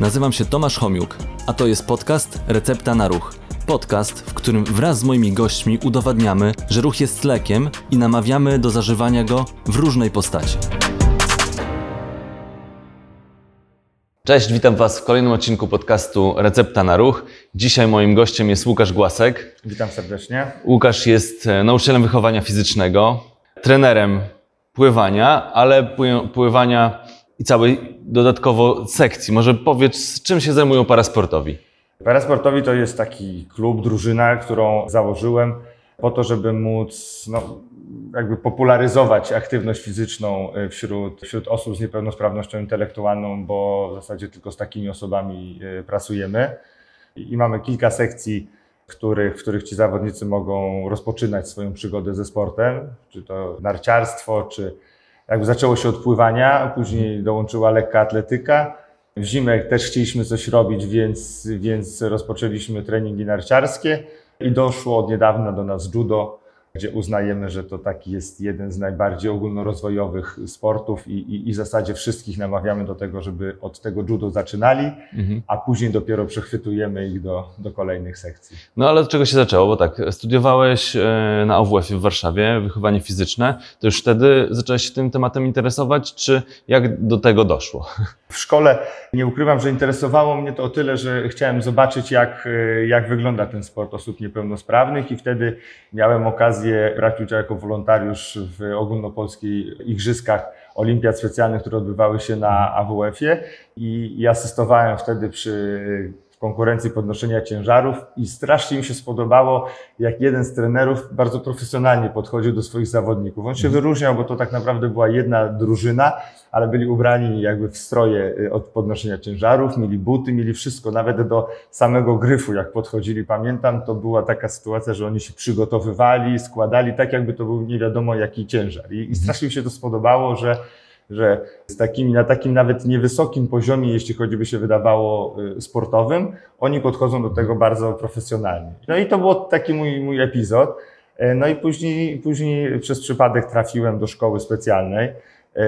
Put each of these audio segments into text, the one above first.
Nazywam się Tomasz Homiuk, a to jest podcast Recepta na Ruch. Podcast, w którym wraz z moimi gośćmi udowadniamy, że ruch jest lekiem i namawiamy do zażywania go w różnej postaci. Cześć, witam Was w kolejnym odcinku podcastu Recepta na Ruch. Dzisiaj moim gościem jest Łukasz Głasek. Witam serdecznie. Łukasz jest e, nauczycielem wychowania fizycznego, trenerem pływania, ale pły- pływania i całej dodatkowo sekcji. Może powiedz, czym się zajmują parasportowi? Parasportowi to jest taki klub, drużyna, którą założyłem po to, żeby móc no, jakby popularyzować aktywność fizyczną y, wśród, wśród osób z niepełnosprawnością intelektualną, bo w zasadzie tylko z takimi osobami y, pracujemy. I mamy kilka sekcji, których, w których ci zawodnicy mogą rozpoczynać swoją przygodę ze sportem, czy to narciarstwo, czy jakby zaczęło się od pływania, później dołączyła lekka atletyka. W zimę też chcieliśmy coś robić, więc, więc rozpoczęliśmy treningi narciarskie i doszło od niedawna do nas judo, gdzie uznajemy, że to taki jest jeden z najbardziej ogólnorozwojowych sportów i, i, i w zasadzie wszystkich namawiamy do tego, żeby od tego judo zaczynali, a później dopiero przechwytujemy ich do, do kolejnych sekcji. No ale od czego się zaczęło? Bo tak, studiowałeś e, na AWF w Warszawie, wychowanie fizyczne. To już wtedy zacząłeś się tym tematem interesować, czy jak do tego doszło? W szkole nie ukrywam, że interesowało mnie to o tyle, że chciałem zobaczyć, jak, y, jak wygląda ten sport osób niepełnosprawnych, i wtedy miałem okazję brać udział jako wolontariusz w ogólnopolskich igrzyskach olimpiad specjalnych, które odbywały się na AWF-ie i, i asystowałem wtedy przy konkurencji podnoszenia ciężarów i strasznie mi się spodobało, jak jeden z trenerów bardzo profesjonalnie podchodził do swoich zawodników. On się wyróżniał, bo to tak naprawdę była jedna drużyna, ale byli ubrani jakby w stroje y, od podnoszenia ciężarów, mieli buty, mieli wszystko, nawet do samego gryfu, jak podchodzili. Pamiętam, to była taka sytuacja, że oni się przygotowywali, składali tak, jakby to był nie wiadomo jaki ciężar. I, i strasznie mi się to spodobało, że że z takimi, na takim nawet niewysokim poziomie, jeśli chodzi by się wydawało y, sportowym, oni podchodzą do tego bardzo profesjonalnie. No i to był taki mój, mój epizod. E, No i później, później przez przypadek trafiłem do szkoły specjalnej. E,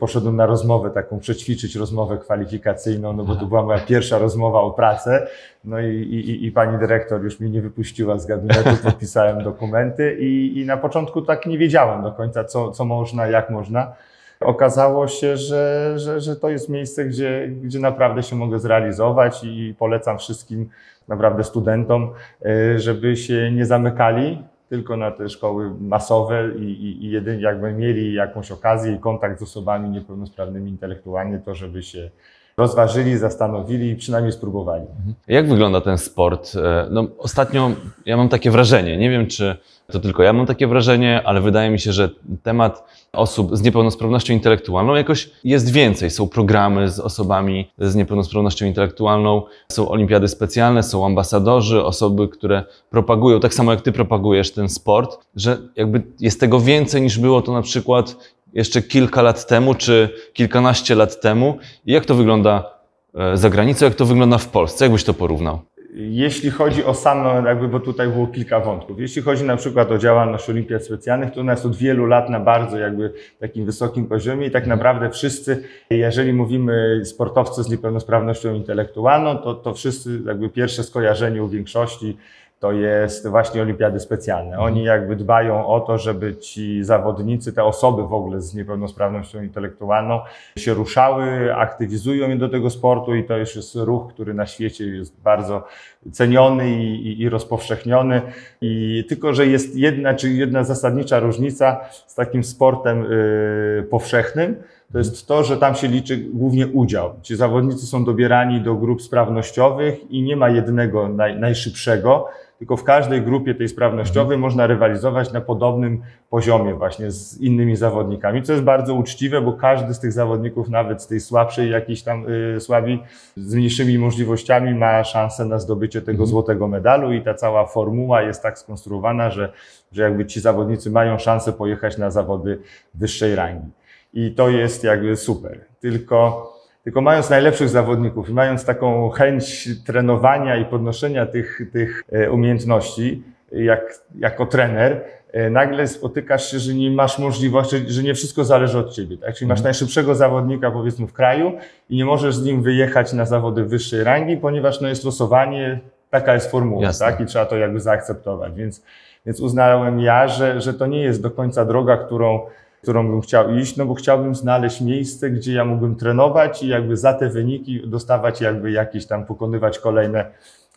Poszedłem na rozmowę taką, przećwiczyć rozmowę kwalifikacyjną, no bo to była moja pierwsza rozmowa o pracę. No i, i, i pani dyrektor już mnie nie wypuściła z gabinetu, podpisałem dokumenty i, i na początku tak nie wiedziałem do końca, co, co można, jak można. Okazało się, że, że, że to jest miejsce, gdzie, gdzie naprawdę się mogę zrealizować i polecam wszystkim naprawdę studentom, y, żeby się nie zamykali tylko na te szkoły masowe i, i, i jedynie jakby mieli jakąś okazję i kontakt z osobami niepełnosprawnymi intelektualnie, to żeby się rozważyli, zastanowili i przynajmniej spróbowali. Jak wygląda ten sport? E, No, ostatnio ja mam takie wrażenie, nie wiem czy to tylko ja mam takie wrażenie, ale wydaje mi się, że temat osób z niepełnosprawnością intelektualną jakoś jest więcej. Są programy z osobami z niepełnosprawnością intelektualną, są olimpiady specjalne, są ambasadorzy, osoby, które propagują, tak samo jak ty propagujesz ten sport, że jakby jest tego więcej niż było to na przykład jeszcze kilka lat temu, czy kilkanaście lat temu. I jak to wygląda e, za granicą, jak to wygląda w Polsce? Jak byś to porównał? Jeśli chodzi o samo, jakby, bo tutaj było kilka wątków. Jeśli chodzi na przykład o działalność olimpiad specjalnych, to ona jest od wielu lat na bardzo jakby takim wysokim poziomie i tak naprawdę wszyscy, jeżeli mówimy sportowcy z niepełnosprawnością intelektualną, to, to wszyscy jakby pierwsze skojarzenie u większości to jest właśnie olimpiady specjalne. Oni jakby dbają o to, żeby ci zawodnicy, te osoby w ogóle z niepełnosprawnością intelektualną się ruszały, aktywizują je do tego sportu i to już jest ruch, który na świecie jest bardzo ceniony i, i, i rozpowszechniony. I tylko, że jest jedna, czy jedna zasadnicza różnica z takim sportem y, powszechnym, to jest to, że tam się liczy głównie udział. Ci zawodnicy są dobierani do grup sprawnościowych i nie ma jednego naj, najszybszego, tylko w każdej grupie tej sprawnościowej można rywalizować na podobnym poziomie właśnie z innymi zawodnikami, co jest bardzo uczciwe, bo każdy z tych zawodników, nawet z tej słabszej jakiejś tam y, słabi, z mniejszymi możliwościami ma szansę na zdobycie tego złotego medalu i ta cała formuła jest tak skonstruowana, że, że jakby ci zawodnicy mają szansę pojechać na zawody wyższej rangi. I to jest jakby super. Tylko, tylko mając najlepszych zawodników i mając taką chęć trenowania i podnoszenia tych, tych e, umiejętności, jak, jako trener, e, nagle spotykasz się, że nie masz możliwości, że nie wszystko zależy od ciebie. Tak? Czyli masz Mhm. najszybszego zawodnika powiedzmy w kraju i nie możesz z nim wyjechać na zawody wyższej rangi, ponieważ no, jest losowanie, taka jest formuła Jasne. tak? i trzeba to jakby zaakceptować. Więc, więc uznałem ja, że, że to nie jest do końca droga, którą, którą bym chciał iść, no bo chciałbym znaleźć miejsce, gdzie ja mógłbym trenować i jakby za te wyniki dostawać jakby jakieś tam, pokonywać kolejne,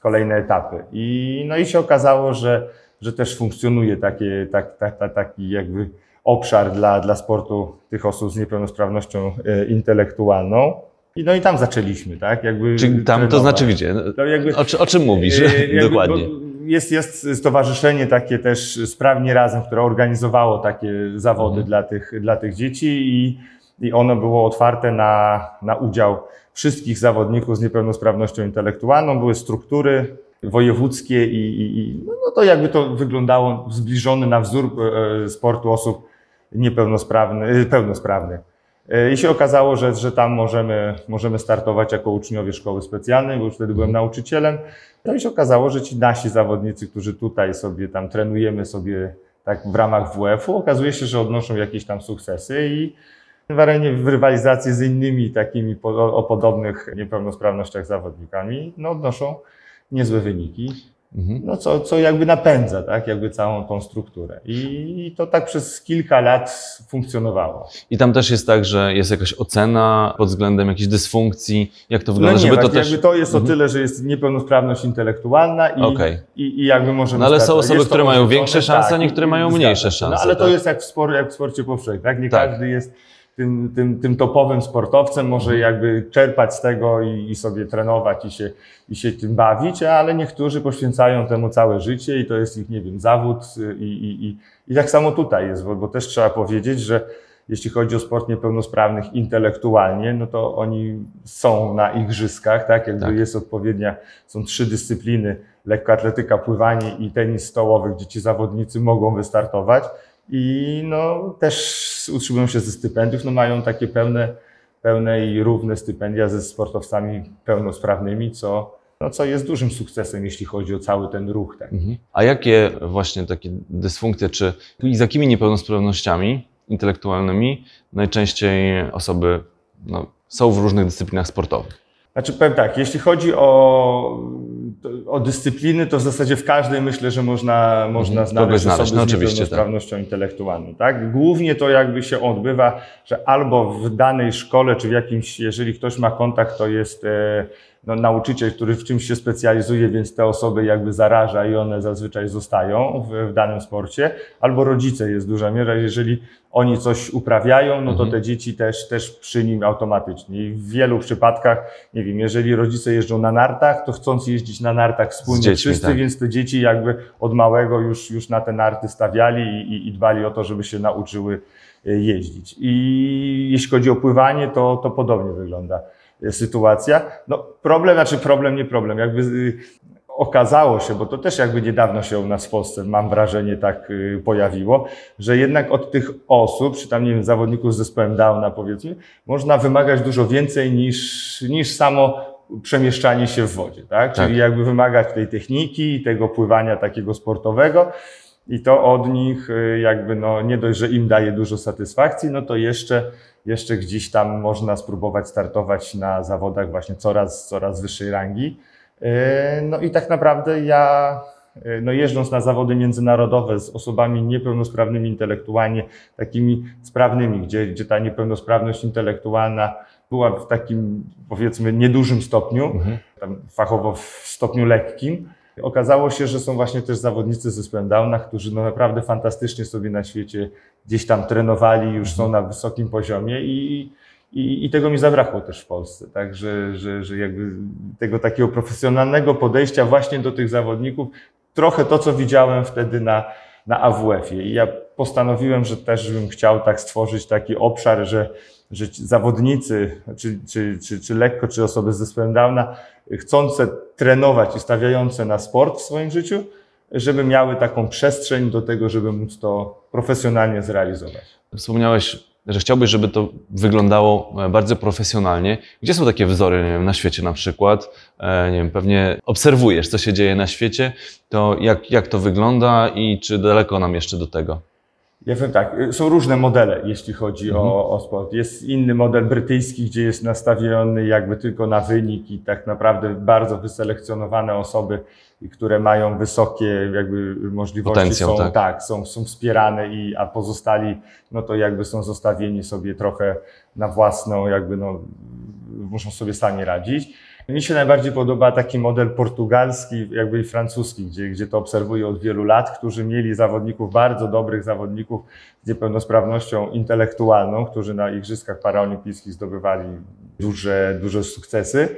kolejne etapy. I, no i się okazało, że, że też funkcjonuje takie, tak, tak, tak, taki jakby obszar dla, dla sportu tych osób z niepełnosprawnością e, intelektualną. I no i tam zaczęliśmy, tak? Jakby Czyli tam to trenować. znaczy, widzicie, To jakby, o, o czym mówisz E, jakby, dokładnie? bo Jest, jest stowarzyszenie takie też Sprawnie Razem, które organizowało takie zawody Mhm. dla, tych, dla tych dzieci i, i ono było otwarte na, na udział wszystkich zawodników z niepełnosprawnością intelektualną. Były struktury wojewódzkie i, i, i no, no to jakby to wyglądało zbliżony na wzór e, sportu osób niepełnosprawnych, pełnosprawnych. I się okazało, że, że tam możemy, możemy startować jako uczniowie szkoły specjalnej, bo już wtedy byłem nauczycielem. No i się okazało, że ci nasi zawodnicy, którzy tutaj sobie tam trenujemy sobie tak w ramach WF-u, okazuje się, że odnoszą jakieś tam sukcesy i w arenie w rywalizacji z innymi takimi po, o podobnych niepełnosprawnościach zawodnikami, no odnoszą niezłe wyniki. Mhm. No co, co jakby napędza, tak, jakby całą tą strukturę. I, to tak przez kilka lat funkcjonowało. I tam też jest tak, że jest jakaś ocena pod względem jakichś dysfunkcji, jak to No wygląda, nie, żeby to tak, też... jakby to jest o Mhm. tyle, że jest niepełnosprawność intelektualna i, Okej. i, i jakby możemy No ale są osoby, to które mają większe szanse, a i- niektóre mają mniejsze. No szanse, ale to tak? jest jak w, spor, jak w sporcie powszechnym, tak? Nie Tak. każdy jest tym, tym, tym topowym sportowcem, może jakby czerpać z tego i, i sobie trenować i się, i się tym bawić, ale niektórzy poświęcają temu całe życie i to jest ich, nie wiem, zawód i, i, i, i tak samo tutaj jest, bo, bo też trzeba powiedzieć, że jeśli chodzi o sport niepełnosprawnych intelektualnie, no to oni są na igrzyskach, tak? Jakby Tak. jest odpowiednia, są trzy dyscypliny, lekkoatletyka, pływanie i tenis stołowy, gdzie ci zawodnicy mogą wystartować i no też utrzymują się ze stypendiów, no mają takie pełne, pełne i równe stypendia ze sportowcami pełnosprawnymi, co, no, co jest dużym sukcesem, jeśli chodzi o cały ten ruch. Tak. Mhm. A jakie właśnie takie dysfunkcje, czy i z jakimi niepełnosprawnościami intelektualnymi najczęściej osoby no, są w różnych dyscyplinach sportowych? Znaczy powiem tak, jeśli chodzi o, o dyscypliny, to w zasadzie w każdej myślę, że można, można Mhm, znaleźć znaleźć. osoby No z oczywiście, niepełnosprawnością intelektualną. Tak? Głównie to jakby się odbywa, że albo w danej szkole, czy w jakimś, jeżeli ktoś ma kontakt, to jest e, no, nauczyciel, który w czymś się specjalizuje, więc te osoby jakby zaraża i one zazwyczaj zostają w, w danym sporcie, albo rodzice jest duża miara, jeżeli oni coś uprawiają, no to Mhm. te dzieci też, też przy nim automatycznie. I w wielu przypadkach, nie wiem, jeżeli rodzice jeżdżą na nartach, to chcąc jeździć na nartach wspólnie dziećmi, wszyscy, tak. więc te dzieci jakby od małego już, już na te narty stawiali i, i, i dbali o to, żeby się nauczyły e, jeździć. I jeśli chodzi o pływanie, to, to podobnie wygląda sytuacja. No problem, znaczy problem, nie problem, jakby y, okazało się, bo to też jakby niedawno się u nas w Polsce, mam wrażenie, tak y, pojawiło, że jednak od tych osób, czy tam, nie wiem, zawodników z zespołem Downa powiedzmy, można wymagać dużo więcej niż, niż samo przemieszczanie się w wodzie, tak? Czyli Tak. jakby wymagać tej techniki i tego pływania takiego sportowego i to od nich y, jakby no nie dość, że im daje dużo satysfakcji, no to jeszcze, jeszcze gdzieś tam można spróbować startować na zawodach właśnie coraz, coraz wyższej rangi. Yy, No i tak naprawdę ja, yy, no jeżdżąc na zawody międzynarodowe z osobami niepełnosprawnymi intelektualnie, takimi sprawnymi, gdzie, gdzie ta niepełnosprawność intelektualna była w takim powiedzmy niedużym stopniu, Mhm. tam fachowo w stopniu lekkim, okazało się, że są właśnie też zawodnicy z zespołem Downa, którzy no naprawdę fantastycznie sobie na świecie gdzieś tam trenowali, już są na wysokim poziomie i, i, i tego mi zabrakło też w Polsce, tak, że, że, że jakby tego takiego profesjonalnego podejścia właśnie do tych zawodników, trochę to, co widziałem wtedy na, na AWF-ie i ja postanowiłem, że też bym chciał tak stworzyć taki obszar, że, że zawodnicy, czy, czy, czy, czy lekko, czy osoby z zespołem Downa, chcące trenować i stawiające na sport w swoim życiu, żeby miały taką przestrzeń do tego, żeby móc to profesjonalnie zrealizować. Wspomniałeś że chciałbyś, żeby to wyglądało e, bardzo profesjonalnie. Gdzie są takie wzory nie wiem, na świecie na przykład? E, Nie wiem, pewnie obserwujesz, co się dzieje na świecie, to jak, jak to wygląda i czy daleko nam jeszcze do tego? Ja powiem tak, y, są różne modele, jeśli chodzi Mhm. o, o sport. Jest inny model brytyjski, gdzie jest nastawiony jakby tylko na wynik i tak naprawdę bardzo wyselekcjonowane osoby, które mają wysokie jakby możliwości Potencjał, są, tak. są, są wspierane, i, a pozostali no to jakby są zostawieni sobie trochę na własną, jakby no, muszą sobie sami radzić. Mi się najbardziej podoba taki model portugalski, jakby i francuski, gdzie, gdzie to obserwuję od wielu lat, którzy mieli zawodników, bardzo dobrych zawodników z niepełnosprawnością intelektualną, którzy na Igrzyskach Paraolimpijskich zdobywali duże, duże sukcesy.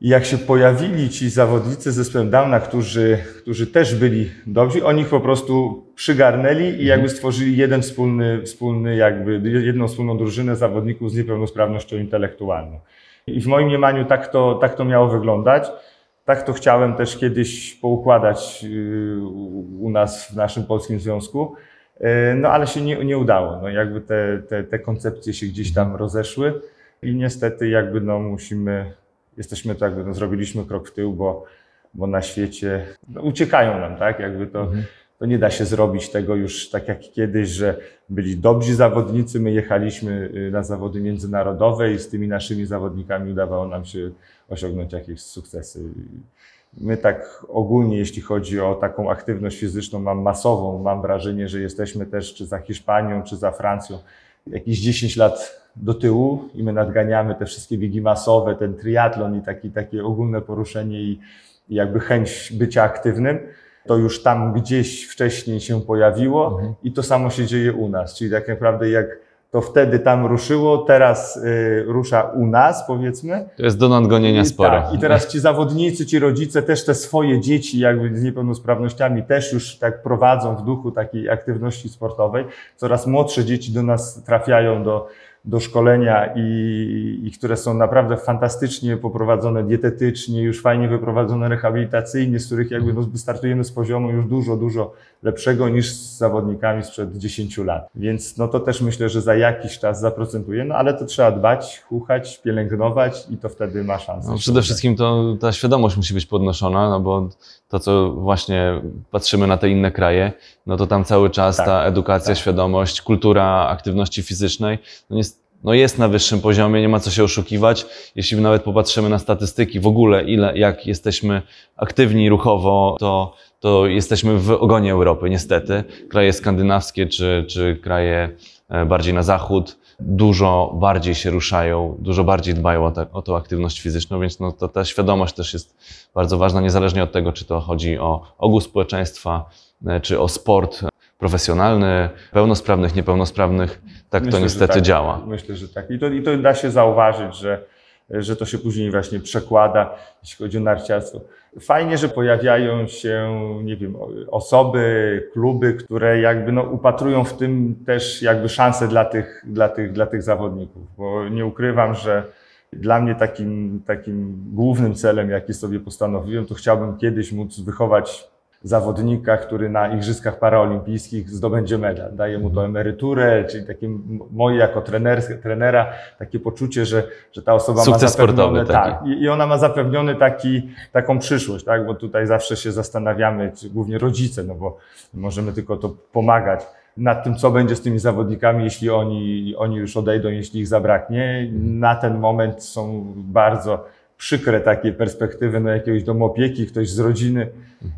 I jak się pojawili ci zawodnicy z zespołem Downa, którzy, którzy też byli dobrzy, oni ich po prostu przygarnęli i jakby stworzyli jeden wspólny, wspólny jakby, jedną wspólną drużynę zawodników z niepełnosprawnością intelektualną. I w moim mniemaniu tak to, tak to miało wyglądać. Tak to chciałem też kiedyś poukładać yy, u nas w naszym polskim związku. Yy, No ale się nie, nie udało. No, jakby te, te, te koncepcje się gdzieś tam rozeszły i niestety jakby no musimy, jesteśmy jakby no, zrobiliśmy krok w tył, bo, bo na świecie no, uciekają nam, tak? Jakby to, to nie da się zrobić tego już tak jak kiedyś, że byli dobrzy zawodnicy, my jechaliśmy y, na zawody międzynarodowe i z tymi naszymi zawodnikami udawało nam się osiągnąć jakieś sukcesy. My tak ogólnie, jeśli chodzi o taką aktywność fizyczną, mam masową, mam wrażenie, że jesteśmy też czy za Hiszpanią, czy za Francją jakieś 10 lat do tyłu i my nadganiamy te wszystkie biegi masowe, ten triatlon i taki, takie ogólne poruszenie i, i jakby chęć bycia aktywnym. To już tam gdzieś wcześniej się pojawiło Mhm. i to samo się dzieje u nas. Czyli tak naprawdę jak to wtedy tam ruszyło, teraz y, rusza u nas, powiedzmy. To jest do nadgonienia spore. tak, I teraz ci zawodnicy, ci rodzice też te swoje dzieci jakby z niepełnosprawnościami też już tak prowadzą w duchu takiej aktywności sportowej. Coraz młodsze dzieci do nas trafiają do, do szkolenia i, i które są naprawdę fantastycznie poprowadzone dietetycznie, już fajnie wyprowadzone rehabilitacyjnie, z których jakby no, startujemy z poziomu już dużo, dużo lepszego niż z zawodnikami sprzed 10 lat. Więc no to też myślę, że za jakiś czas zaprocentuje, no ale to trzeba dbać, chuchać, pielęgnować i to wtedy ma szansę. No, przede wszystkim to ta świadomość musi być podnoszona, no bo to, co właśnie patrzymy na te inne kraje, no to tam cały czas Tak, ta edukacja, tak. świadomość, kultura aktywności fizycznej no jest, no jest na wyższym poziomie, nie ma co się oszukiwać. Jeśli nawet popatrzymy na statystyki, w ogóle ile, jak jesteśmy aktywni ruchowo, to, to jesteśmy w ogonie Europy, niestety. Kraje skandynawskie czy, czy kraje e, bardziej na zachód dużo bardziej się ruszają, dużo bardziej dbają o, te, o tą aktywność fizyczną, więc no, to, ta świadomość też jest bardzo ważna, niezależnie od tego, czy to chodzi o ogół społeczeństwa, e, czy o sport profesjonalny, pełnosprawnych, niepełnosprawnych. Tak Myślę, to niestety tak. działa. Myślę, że tak. I to, I to da się zauważyć, że, że to się później właśnie przekłada, jeśli chodzi o narciarstwo. Fajnie, że pojawiają się, nie wiem, osoby, kluby, które jakby no, upatrują w tym też jakby szansę dla tych, dla tych, dla tych zawodników, bo nie ukrywam, że dla mnie takim, takim głównym celem, jaki sobie postanowiłem, to chciałbym kiedyś móc wychować zawodnika, który na Igrzyskach Paraolimpijskich zdobędzie medal. Daje mu to emeryturę, czyli takie moje jako trener, trenera takie poczucie, że, że ta osoba Sukces ma taki. tak, i, i ona ma zapewniony taki, taką przyszłość, tak, bo tutaj zawsze się zastanawiamy, czy głównie rodzice, no bo możemy tylko to pomagać nad tym, co będzie z tymi zawodnikami, jeśli oni, oni już odejdą, jeśli ich zabraknie. Na ten moment są bardzo przykre takie perspektywy no, jakiegoś domu opieki, ktoś z rodziny,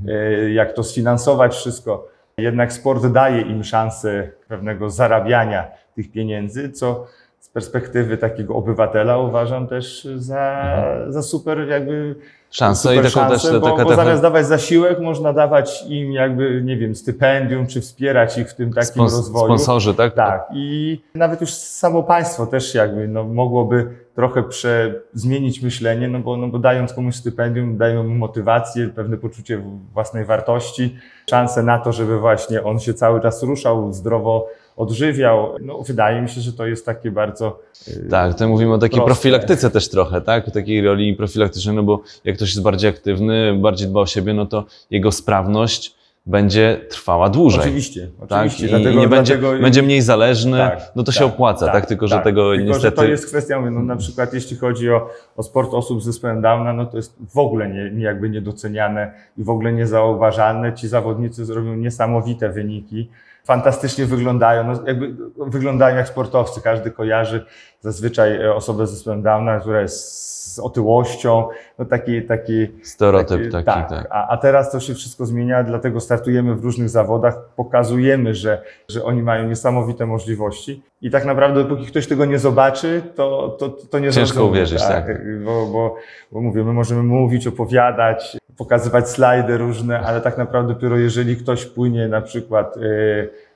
e, jak to sfinansować wszystko. Jednak sport daje im szansę pewnego zarabiania tych pieniędzy, co z perspektywy takiego obywatela uważam też za, za super jakby Szansa super i taką szansę, też bo, taka, bo zamiast dawać zasiłek, można dawać im jakby, nie wiem, stypendium, czy wspierać ich w tym takim spons- rozwoju. sponsorzy, tak? Tak, i nawet już samo państwo też jakby no, mogłoby trochę prze, zmienić myślenie, no bo, no bo dając komuś stypendium, dają mu motywację, pewne poczucie własnej wartości, szansę na to, żeby właśnie on się cały czas ruszał, zdrowo odżywiał. No, wydaje mi się, że to jest takie bardzo. yy, Tak, tutaj mówimy o takiej Proste. profilaktyce też trochę, tak? O takiej roli profilaktycznej, no bo jak ktoś jest bardziej aktywny, bardziej dba o siebie, no to jego sprawność będzie trwała dłużej. Oczywiście, Tak? oczywiście. I, dlatego, i nie będzie, dlatego, będzie mniej zależny, Tak, no to się tak, opłaca, tak? Tylko, że tak. tego Tylko, niestety... że to jest kwestia, no na przykład jeśli chodzi o, o sport osób z zespołem Downa, no to jest w ogóle nie, nie jakby niedoceniane i w ogóle niezauważalne. Ci zawodnicy zrobią niesamowite wyniki. Fantastycznie wyglądają, no jakby wyglądają jak sportowcy. Każdy kojarzy zazwyczaj e, osobę z zespołem Downa, która jest z otyłością, no taki, taki Stereotyp taki, tak. tak. A, a teraz to się wszystko zmienia, dlatego startujemy w różnych zawodach, pokazujemy, że, że oni mają niesamowite możliwości i tak naprawdę dopóki ktoś tego nie zobaczy, to, to, to nie Ciężko zrozumie, uwierzyć, tak. Bo, bo, bo mówię, my możemy mówić, opowiadać, pokazywać slajdy różne, ale tak naprawdę dopiero jeżeli ktoś płynie na przykład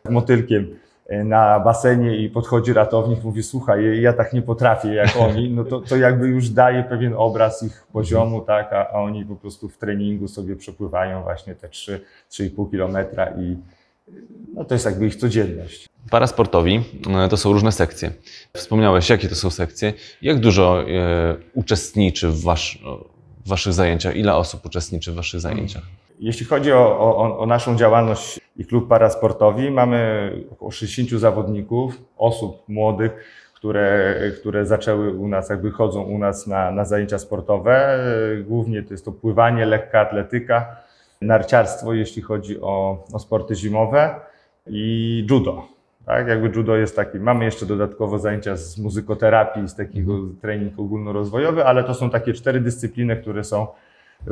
e, motylkiem na basenie i podchodzi ratownik, mówi, słuchaj, ja tak nie potrafię jak oni, no to, to jakby już daje pewien obraz ich poziomu, tak, a, a oni po prostu w treningu sobie przepływają właśnie te 3, 3,5 kilometra i no to jest jakby ich codzienność. Parasportowi e, to są różne sekcje. Wspomniałeś, jakie to są sekcje. Jak dużo e, uczestniczy w, wasz, w waszych zajęciach? Ile osób uczestniczy w waszych zajęciach? Jeśli chodzi o, o, o naszą działalność i klub parasportowi, mamy około 60 zawodników, osób młodych, które, które zaczęły u nas, jakby chodzą u nas na, na zajęcia sportowe. Głównie to jest to pływanie, lekka atletyka, narciarstwo, jeśli chodzi o, o sporty zimowe i judo. Tak, jakby judo jest taki, mamy jeszcze dodatkowo zajęcia z muzykoterapii, z takiego trening ogólnorozwojowy, ale to są takie cztery dyscypliny, które są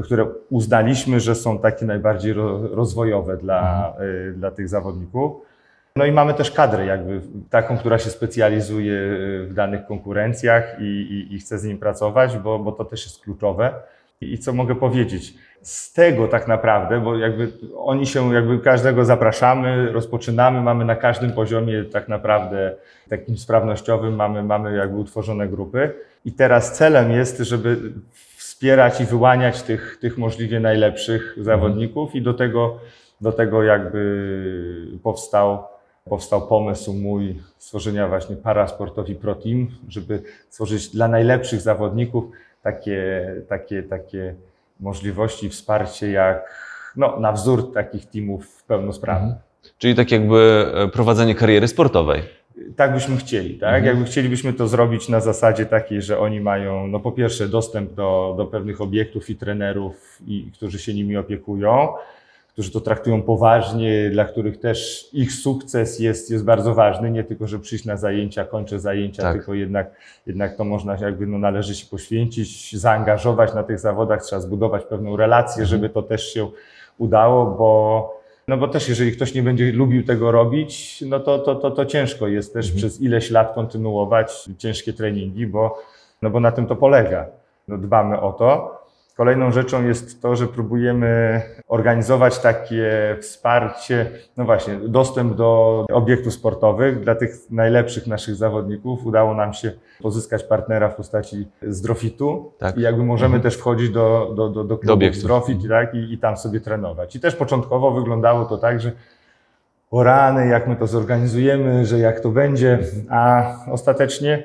które uznaliśmy, że są takie najbardziej ro, rozwojowe dla, y, dla tych zawodników. No i mamy też kadrę jakby taką, która się specjalizuje y, w danych konkurencjach i, i, i chce z nim pracować, bo, bo to też jest kluczowe. I, I co mogę powiedzieć? Z tego tak naprawdę, bo jakby oni się, jakby każdego zapraszamy, rozpoczynamy, mamy na każdym poziomie tak naprawdę takim sprawnościowym, mamy, mamy jakby utworzone grupy. I teraz celem jest, żeby wspierać i wyłaniać tych, tych możliwie najlepszych zawodników i do tego, do tego jakby powstał, powstał pomysł mój stworzenia właśnie parasportowi Pro Team, żeby stworzyć dla najlepszych zawodników takie, takie, takie możliwości, wsparcie jak no, na wzór takich teamów pełnosprawnych. Czyli tak jakby e, prowadzenie kariery sportowej. Tak byśmy chcieli, tak? Mhm. Jakby chcielibyśmy to zrobić na zasadzie takiej, że oni mają, no po pierwsze, dostęp do, do pewnych obiektów i trenerów, i, którzy się nimi opiekują, którzy to traktują poważnie, dla których też ich sukces jest, jest bardzo ważny, nie tylko, że przyjść na zajęcia, kończę zajęcia, Tak. tylko jednak, jednak to można jakby, no należy się poświęcić, zaangażować na tych zawodach, trzeba zbudować pewną relację, Mhm. żeby to też się udało, bo no bo też jeżeli ktoś nie będzie lubił tego robić, no to, to, to, to ciężko jest też Mhm. przez ileś lat kontynuować ciężkie treningi, bo, no bo na tym to polega. No dbamy o to. Kolejną rzeczą jest to, że próbujemy organizować takie wsparcie, no właśnie, dostęp do obiektów sportowych dla tych najlepszych naszych zawodników. Udało nam się pozyskać partnera w postaci Zdrofitu Tak. i jakby możemy Mhm. też wchodzić do, do, do, do klubu obiektów. Zdrofit tak, i, i tam sobie trenować. I też początkowo wyglądało to tak, że o rany, jak my to zorganizujemy, że jak to będzie, a ostatecznie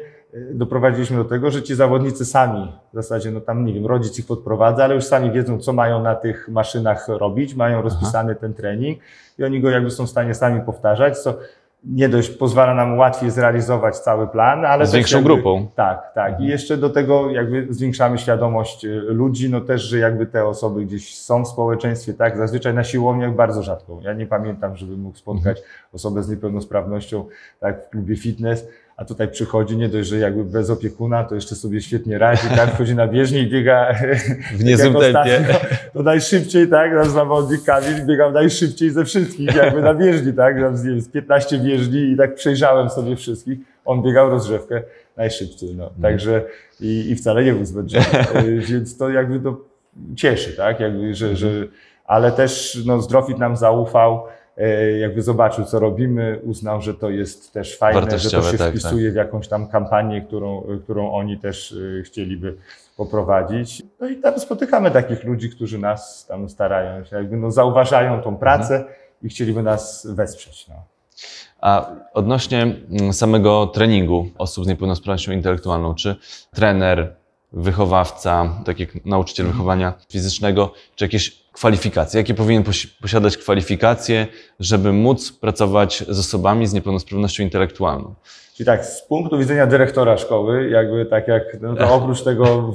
doprowadziliśmy do tego, że ci zawodnicy sami, w zasadzie, no tam nie wiem, rodzic ich podprowadza, ale już sami wiedzą, co mają na tych maszynach robić, mają rozpisany ten trening i oni go jakby są w stanie sami powtarzać, co nie dość pozwala nam łatwiej zrealizować cały plan, ale Z większą jakby, grupą. Tak, tak. I jeszcze do tego jakby zwiększamy świadomość y, ludzi, no też, że jakby te osoby gdzieś są w społeczeństwie, tak, zazwyczaj na siłowniach bardzo rzadko. Ja nie pamiętam, żebym mógł spotkać osobę z niepełnosprawnością, tak, w klubie fitness, a tutaj przychodzi nie dość, że jakby bez opiekuna, to jeszcze sobie świetnie radzi, tak, wchodzi na bieżnię i biega W niezłym jak ostatnio, tempie. To najszybciej, tak, nasz zawodnik Kamil biegał najszybciej ze wszystkich, jakby na bieżni, tak, z, nie wiem, z 15 bieżni i tak przejrzałem sobie wszystkich. On biegał rozgrzewkę najszybciej, no. Także i, i wcale nie był zmęczony, Y, więc to jakby to cieszy, tak, jakby, że, że ale też no, Zdrofit nam zaufał, e, jakby zobaczył, co robimy, uznał, że to jest też fajne, że to się tak, wpisuje w jakąś tam kampanię, którą, którą oni też e, chcieliby poprowadzić. No i tam spotykamy takich ludzi, którzy nas tam starają się, jakby no, zauważają tą pracę i chcieliby nas wesprzeć. No. A odnośnie mm, samego treningu osób z niepełnosprawnością intelektualną, czy trener, wychowawca, tak jak nauczyciel wychowania fizycznego, czy jakieś kwalifikacje? Jakie powinien posi- posiadać kwalifikacje, żeby móc pracować z osobami z niepełnosprawnością intelektualną? Czyli tak, z punktu widzenia dyrektora szkoły, jakby tak jak, no to oprócz tego...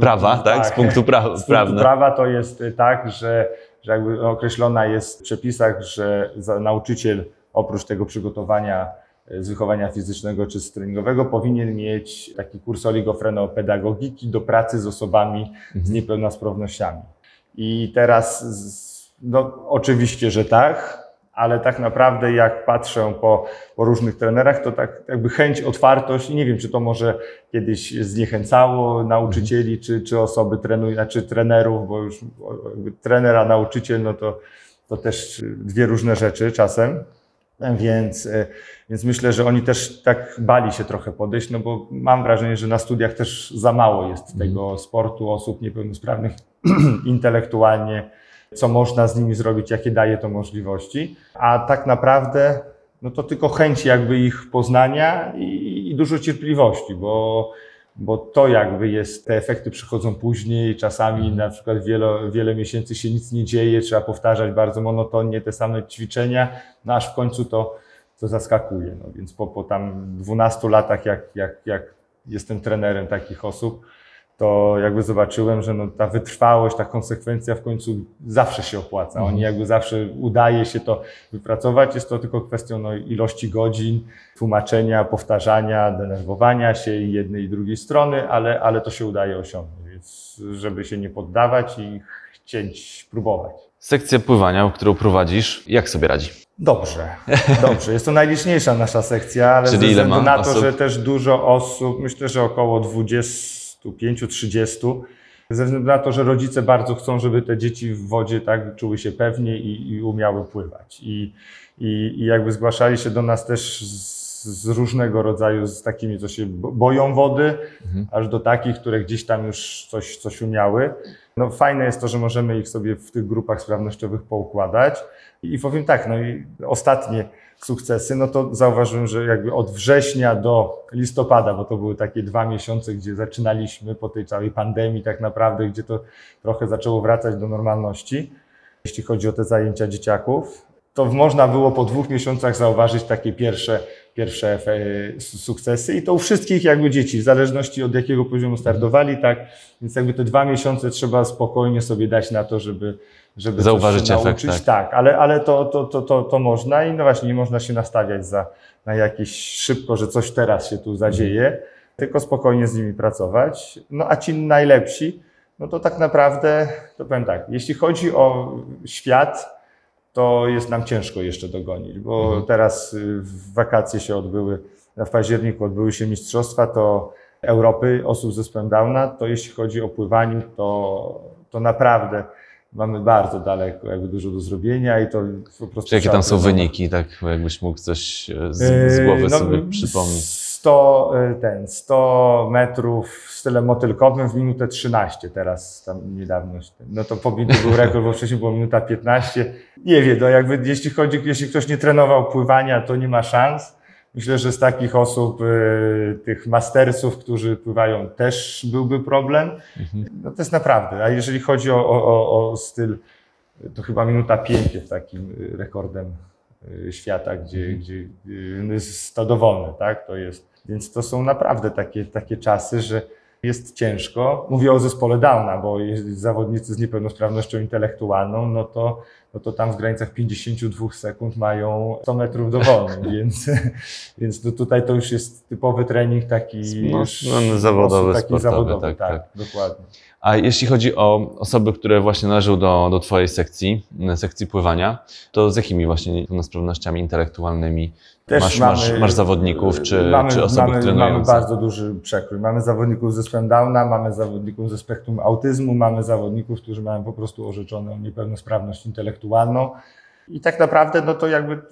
Prawa, tak? Z punktu pra- z punktu prawa to jest tak, że, że jakby określona jest w przepisach, że nauczyciel oprócz tego przygotowania z wychowania fizycznego czy z treningowego powinien mieć taki kurs oligofrenopedagogiki do pracy z osobami z niepełnosprawnościami. I teraz, no oczywiście, że tak, ale tak naprawdę jak patrzę po, po różnych trenerach, to tak jakby chęć, otwartość i nie wiem, czy to może kiedyś zniechęcało nauczycieli, czy, czy osoby trenują, znaczy trenerów, bo już jakby trener, a nauczyciel, no to, to też dwie różne rzeczy czasem. Więc, więc myślę, że oni też tak bali się trochę podejść, no bo mam wrażenie, że na studiach też za mało jest tego sportu osób niepełnosprawnych intelektualnie, co można z nimi zrobić, jakie daje to możliwości. A tak naprawdę, no to tylko chęć jakby ich poznania i, i dużo cierpliwości, bo, bo to jakby jest, te efekty przychodzą później, czasami na przykład wiele, wiele miesięcy się nic nie dzieje, trzeba powtarzać bardzo monotonnie te same ćwiczenia, no aż w końcu to, to zaskakuje. No więc po, po tam 12 latach, jak, jak, jak jestem trenerem takich osób, to jakby zobaczyłem, że no ta wytrwałość, ta konsekwencja w końcu zawsze się opłaca. Oni jakby zawsze udaje się to wypracować. Jest to tylko kwestią no, ilości godzin, tłumaczenia, powtarzania, denerwowania się i jednej i drugiej strony, ale, ale to się udaje osiągnąć. Więc żeby się nie poddawać i chcieć próbować. Sekcja pływania, którą prowadzisz, jak sobie radzi? Dobrze, dobrze. Jest to najliczniejsza nasza sekcja, ale Czyli ze względu na to, osób? że też dużo osób, myślę, że około 25-30, ze względu na to, że rodzice bardzo chcą, żeby te dzieci w wodzie tak czuły się pewnie i, i umiały pływać. I, i, I jakby zgłaszali się do nas też z, z różnego rodzaju, z takimi, co się bo- boją wody, Mhm. aż do takich, które gdzieś tam już coś, coś umiały. No fajne jest to, że możemy ich sobie w tych grupach sprawnościowych poukładać. I powiem tak, no i ostatnie sukcesy, no to zauważyłem, że jakby od września do listopada, bo to były takie dwa miesiące, gdzie zaczynaliśmy po tej całej pandemii tak naprawdę, gdzie to trochę zaczęło wracać do normalności, jeśli chodzi o te zajęcia dzieciaków, to można było po dwóch miesiącach zauważyć takie pierwsze, pierwsze e, su- sukcesy i to u wszystkich jakby dzieci, w zależności od jakiego poziomu startowali, tak, więc jakby te dwa miesiące trzeba spokojnie sobie dać na to, żeby, żeby coś Zauważyć efekt, nauczyć. tak. tak, ale, ale to, to, to, to, to można i no właśnie nie można się nastawiać za, na jakieś szybko, że coś teraz się tu zadzieje, tylko spokojnie z nimi pracować. No a ci najlepsi, no to tak naprawdę, to powiem tak, jeśli chodzi o świat, to jest nam ciężko jeszcze dogonić, bo Mhm. teraz y, w wakacje się odbyły, w październiku odbyły się mistrzostwa, to Europy osób z zespołem Downa, to jeśli chodzi o pływanie, to, to naprawdę mamy bardzo daleko, jakby dużo do zrobienia i to po prostu Czy jakie tam są wyniki, tak jakbyś mógł coś e, z, z głowy Yy, no, sobie przypomnieć? 100, y, ten, 100 metrów w style motylkowym w minutę 13 teraz tam niedawno. No to pobity był rekord, bo wcześniej było minuta 15. Nie wiem, no jakby jeśli chodzi, jeśli ktoś nie trenował pływania, to nie ma szans. Myślę, że z takich osób, y, tych mastersów, którzy pływają, też byłby problem. Mhm. No to jest naprawdę. A jeżeli chodzi o, o, o, styl, to chyba minuta 5 jest takim y, rekordem y, świata, gdzie, Mhm. gdzie no jest to dowolne, tak? To jest. Więc to są naprawdę takie, takie czasy, że jest ciężko. Mówię o zespole Downa, bo zawodnicy z niepełnosprawnością intelektualną, no to, no to tam w granicach 52 sekund mają 100 metrów dowolnych, więc, więc to tutaj to już jest typowy trening taki No, już no, zawodowy, takich sportowy, zawodowych, tak, tak, dokładnie. A jeśli chodzi o osoby, które właśnie należą do, do Twojej sekcji, m, sekcji pływania, to z jakimi właśnie niepełnosprawnościami intelektualnymi Też masz, mamy- masz, masz zawodników, czy, mamy, czy osoby mamy, trenujące? Mamy bardzo duży przekrój. Mamy zawodników ze zespołem Downa, mamy zawodników ze spektrum autyzmu, mamy zawodników, którzy mają po prostu orzeczoną niepełnosprawność intelektualną. I tak naprawdę, no to jakby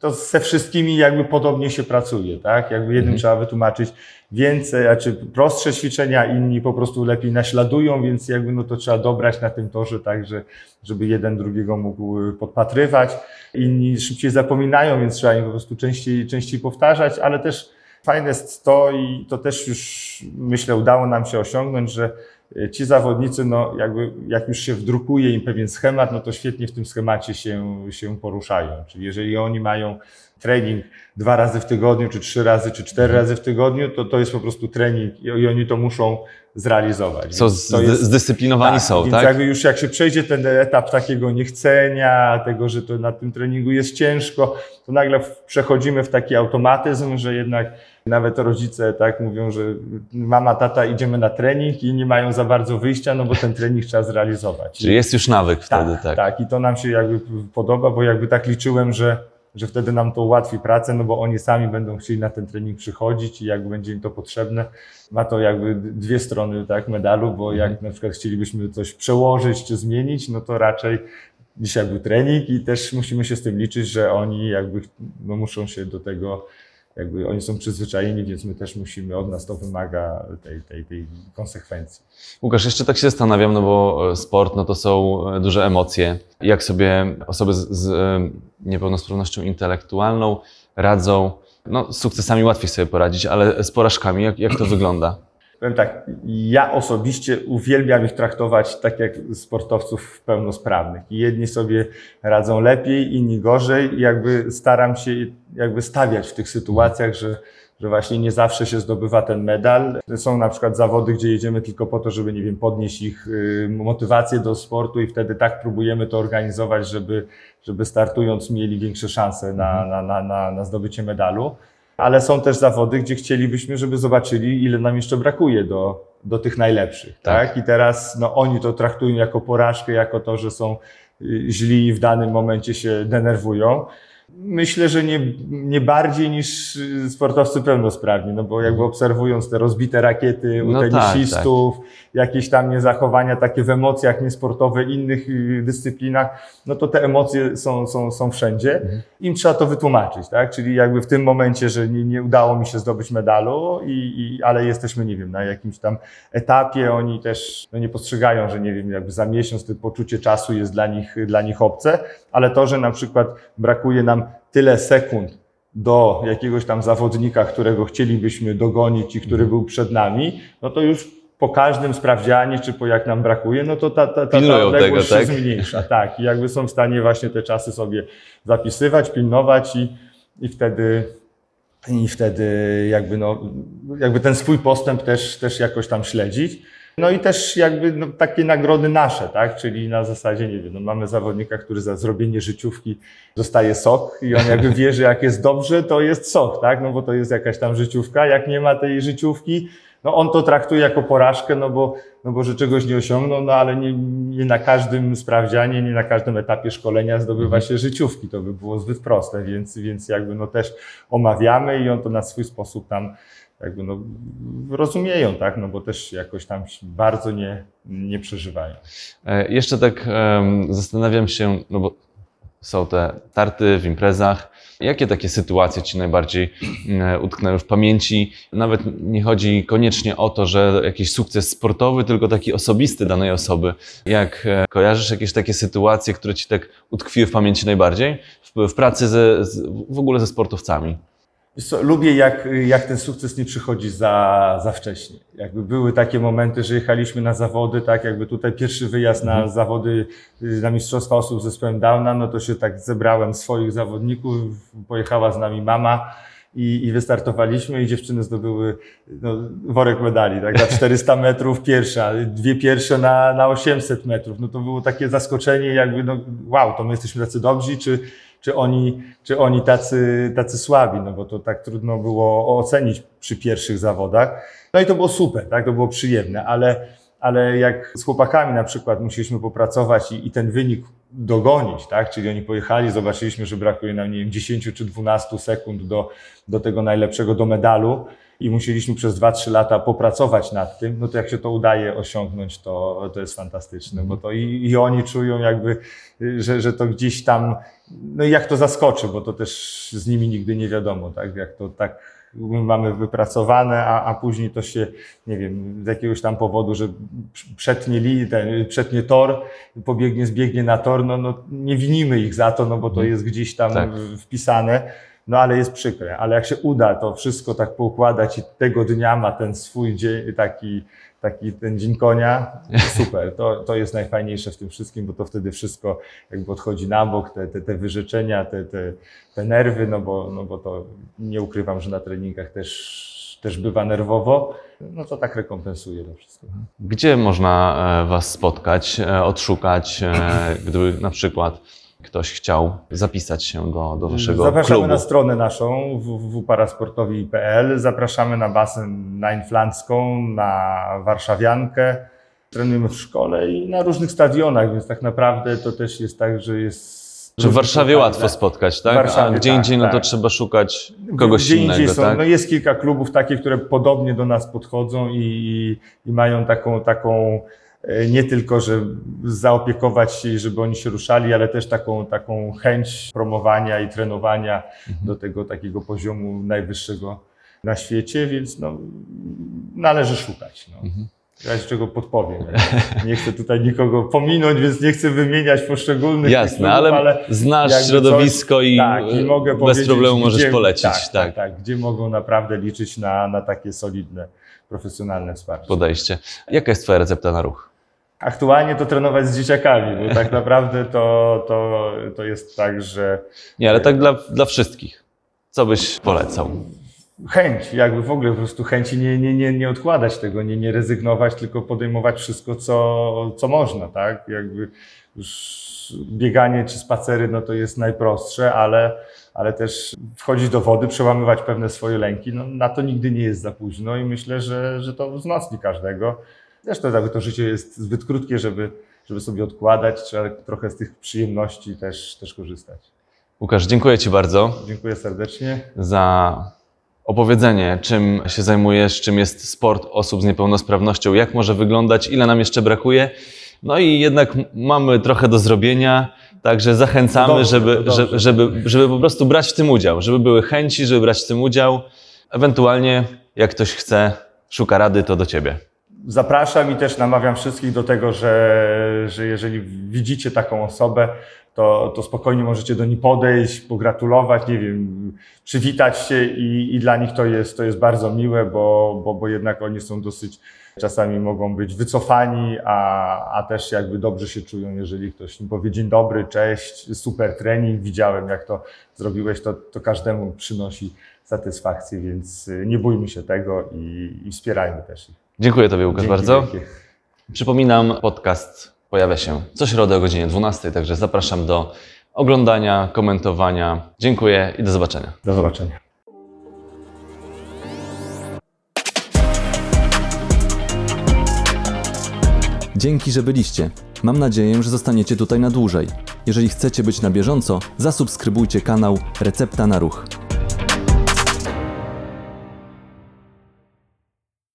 to ze wszystkimi jakby podobnie się pracuje, tak? Jakby jednym Mhm. trzeba wytłumaczyć więcej, a czy prostsze ćwiczenia, inni po prostu lepiej naśladują, więc jakby no to trzeba dobrać na tym torze tak, że, żeby jeden drugiego mógł y, podpatrywać. Inni szybciej zapominają, więc trzeba im po prostu częściej, częściej powtarzać, ale też fajne jest to i to też już myślę udało nam się osiągnąć, że ci zawodnicy, no jakby jak już się wdrukuje im pewien schemat, no to świetnie w tym schemacie się, się poruszają. Czyli jeżeli oni mają trening dwa razy w tygodniu, czy trzy razy, czy cztery razy w tygodniu, to to jest po prostu trening i oni to muszą zrealizować. Więc z, to jest- zdyscyplinowani tak, są, więc tak? jakby już jak się przejdzie ten etap takiego niechcenia, tego, że to na tym treningu jest ciężko, to nagle przechodzimy w taki automatyzm, że jednak nawet rodzice tak mówią, że mama, tata idziemy na trening i nie mają za bardzo wyjścia, no bo ten trening trzeba zrealizować. Czyli jest już nawyk wtedy, tak. tak. I to nam się jakby podoba, bo jakby tak liczyłem, że, że wtedy nam to ułatwi pracę, no bo oni sami będą chcieli na ten trening przychodzić i jak będzie im to potrzebne, ma to jakby dwie strony tak, medalu, bo Mhm. jak na przykład chcielibyśmy coś przełożyć czy zmienić, no to raczej dzisiaj był trening i też musimy się z tym liczyć, że oni jakby no muszą się do tego jakby oni są przyzwyczajeni, więc my też musimy, od nas to wymaga tej, tej, tej konsekwencji. Łukasz, jeszcze tak się zastanawiam, no bo e, sport no to są e, duże emocje. Jak sobie osoby z, z e, niepełnosprawnością intelektualną radzą? No, z sukcesami łatwiej sobie poradzić, ale z porażkami, jak, jak to wygląda? Powiem tak, ja osobiście uwielbiam ich traktować tak jak sportowców pełnosprawnych. Jedni sobie radzą lepiej, inni gorzej i jakby staram się jakby stawiać w tych sytuacjach, że, że właśnie nie zawsze się zdobywa ten medal. Są na przykład zawody, gdzie jedziemy tylko po to, żeby, nie wiem, podnieść ich y, motywację do sportu i wtedy tak próbujemy to organizować, żeby, żeby startując mieli większe szanse na, na, na, na, na zdobycie medalu ale są też zawody, gdzie chcielibyśmy, żeby zobaczyli, ile nam jeszcze brakuje do, do tych najlepszych. Tak. Tak. I teraz no, oni to traktują jako porażkę, jako to, że są y, źli i w danym momencie się denerwują. Myślę, że nie, nie bardziej niż sportowcy pełnosprawni, no bo jakby obserwując te rozbite rakiety u No tak, tenisistów, jakieś tam niezachowania takie w emocjach niesportowe, innych y, dyscyplinach, no to te emocje są, są, są wszędzie. Im trzeba to wytłumaczyć, tak? Czyli jakby w tym momencie, że nie, nie udało mi się zdobyć medalu, i, i, ale jesteśmy, nie wiem, na jakimś tam etapie, oni też no nie postrzegają, że nie wiem, jakby za miesiąc to poczucie czasu jest dla nich, dla nich obce, ale to, że na przykład brakuje nam tyle sekund do jakiegoś tam zawodnika, którego chcielibyśmy dogonić i który był przed nami, no to już po każdym sprawdzianie, czy po jak nam brakuje, no to ta, ta, ta, ta odległość tego, się tak? zmniejsza. Tak, i jakby są w stanie właśnie te czasy sobie zapisywać, pilnować i, i wtedy i wtedy jakby, no, jakby ten swój postęp też, też jakoś tam śledzić. No i też jakby no, takie nagrody nasze, tak? Czyli na zasadzie, nie wiem, no, mamy zawodnika, który za zrobienie życiówki dostaje sok i on jakby wie, że jak jest dobrze, to jest sok, tak? No bo to jest jakaś tam życiówka. Jak nie ma tej życiówki, no on to traktuje jako porażkę, no bo, no bo że czegoś nie osiągnął, no ale nie, nie na każdym sprawdzianie, nie na każdym etapie szkolenia zdobywa się życiówki. To by było zbyt proste, więc, więc jakby no też omawiamy i on to na swój sposób tam jakby no rozumieją, tak? No bo też jakoś tam bardzo nie, nie przeżywają. E, Jeszcze tak zastanawiam się, no bo są te tarty w imprezach. Jakie takie sytuacje Ci najbardziej mm, utknęły w pamięci? Nawet nie chodzi koniecznie o to, że jakiś sukces sportowy, tylko taki osobisty danej osoby. Jak e, kojarzysz jakieś takie sytuacje, które Ci tak utkwiły w pamięci najbardziej? W, w pracy ze, z, w ogóle ze sportowcami? Co, lubię jak, jak ten sukces nie przychodzi za, za wcześnie. Jakby były takie momenty, że jechaliśmy na zawody, tak jakby tutaj pierwszy wyjazd na zawody, y, na Mistrzostwa Osób z Zespołem Downa, no to się tak zebrałem swoich zawodników, pojechała z nami mama i, i wystartowaliśmy i dziewczyny zdobyły no, worek medali, tak, na 400 metrów pierwsza, dwie pierwsze na, na 800 metrów. No to było takie zaskoczenie, jakby no wow, to my jesteśmy tacy dobrzy, czy, czy oni, czy oni tacy, tacy słabi, no bo to tak trudno było ocenić przy pierwszych zawodach. No i to było super, tak, to było przyjemne, ale, ale jak z chłopakami na przykład musieliśmy popracować i, i ten wynik dogonić, tak, czyli oni pojechali, zobaczyliśmy, że brakuje nam, nie wiem, 10 czy 12 sekund do, do tego najlepszego, do medalu i musieliśmy przez 2-3 lata popracować nad tym, no to jak się to udaje osiągnąć, to, to jest fantastyczne, bo to i, i oni czują jakby, że, że to gdzieś tam, no i jak to zaskoczy, bo to też z nimi nigdy nie wiadomo, tak, jak to tak my mamy wypracowane, a, a później to się, nie wiem, z jakiegoś tam powodu, że przetnie, li, ten, przetnie tor, pobiegnie, zbiegnie na tor, no, no nie winimy ich za to, no bo to jest gdzieś tam Tak. wpisane. No ale jest przykre. Ale jak się uda to wszystko tak poukładać i tego dnia ma ten swój dzień, taki, taki ten dzień konia, super. To, to jest najfajniejsze w tym wszystkim, bo to wtedy wszystko jakby odchodzi na bok, te, te, te wyrzeczenia, te, te, te nerwy, no bo, no bo to nie ukrywam, że na treningach też, też bywa nerwowo, no to tak rekompensuje to wszystko. Gdzie można e, Was spotkać, e, odszukać, e, gdyby na przykład ktoś chciał zapisać się do, do Waszego Zapraszamy klubu? na stronę naszą www.parasportowi.pl. Zapraszamy na basen na Inflancką, na Warszawiankę. Trenujemy w szkole i na różnych stadionach, więc tak naprawdę to też jest tak, że jest. Czy w Warszawie Tak, łatwo tak. spotkać, tak? Warszawie, A gdzie tak, indziej, no to tak. trzeba szukać kogoś Gdzie indziej innego, są, tak? No jest kilka klubów takich, które podobnie do nas podchodzą i, i, i mają taką, taką nie tylko, że zaopiekować się i żeby oni się ruszali, ale też taką, taką chęć promowania i trenowania Mhm. do tego takiego poziomu najwyższego na świecie, więc no, należy szukać. No. Mhm. Ja jeszcze czego podpowiem. Nie chcę tutaj nikogo pominąć, więc nie chcę wymieniać poszczególnych Jasne, klubów, ale, znasz środowisko i, tak, i bez problemu możesz gdzie, polecić. Tak, Tak, tak, tak, gdzie mogą naprawdę liczyć na, na takie solidne, profesjonalne wsparcie. podejście. Jaka jest Twoja recepta na ruch? Aktualnie to trenować z dzieciakami, bo tak naprawdę to, to, to jest tak, że Nie, ale tak dla, dla wszystkich. Co byś polecał? Chęć, jakby w ogóle po prostu chęci nie, nie, nie, nie odkładać tego, nie, nie rezygnować, tylko podejmować wszystko, co, co można, tak? Jakby już bieganie czy spacery, no to jest najprostsze, ale, ale też wchodzić do wody, przełamywać pewne swoje lęki, no na to nigdy nie jest za późno i myślę, że, że to wzmocni każdego. Zresztą jakby to życie jest zbyt krótkie, żeby, żeby sobie odkładać, trzeba trochę z tych przyjemności też, też korzystać. Łukasz, dziękuję Ci bardzo Dziękuję serdecznie. za opowiedzenie, czym się zajmujesz, czym jest sport osób z niepełnosprawnością, jak może wyglądać, ile nam jeszcze brakuje. No i jednak mamy trochę do zrobienia, także zachęcamy, dobrze, żeby, żeby, żeby, żeby po prostu brać w tym udział, żeby były chęci, żeby brać w tym udział. Ewentualnie, jak ktoś chce, szuka rady, to do Ciebie. Zapraszam i też namawiam wszystkich do tego, że, że jeżeli widzicie taką osobę, to, to spokojnie możecie do niej podejść, pogratulować, nie wiem, przywitać się i, i dla nich to jest, to jest bardzo miłe, bo, bo, bo jednak oni są dosyć, czasami mogą być wycofani, a, a też jakby dobrze się czują, jeżeli ktoś im powie dzień dobry, cześć, super trening, widziałem jak to zrobiłeś, to, to każdemu przynosi satysfakcję, więc nie bójmy się tego i, i wspierajmy też ich. Dziękuję Tobie, Łukasz, Dzięki bardzo. wielkie. Przypominam, podcast pojawia się co środę o godzinie 12, także zapraszam do oglądania, komentowania. Dziękuję i do zobaczenia. Do zobaczenia. Dzięki, że byliście. Mam nadzieję, że zostaniecie tutaj na dłużej. Jeżeli chcecie być na bieżąco, zasubskrybujcie kanał Recepta na Ruch.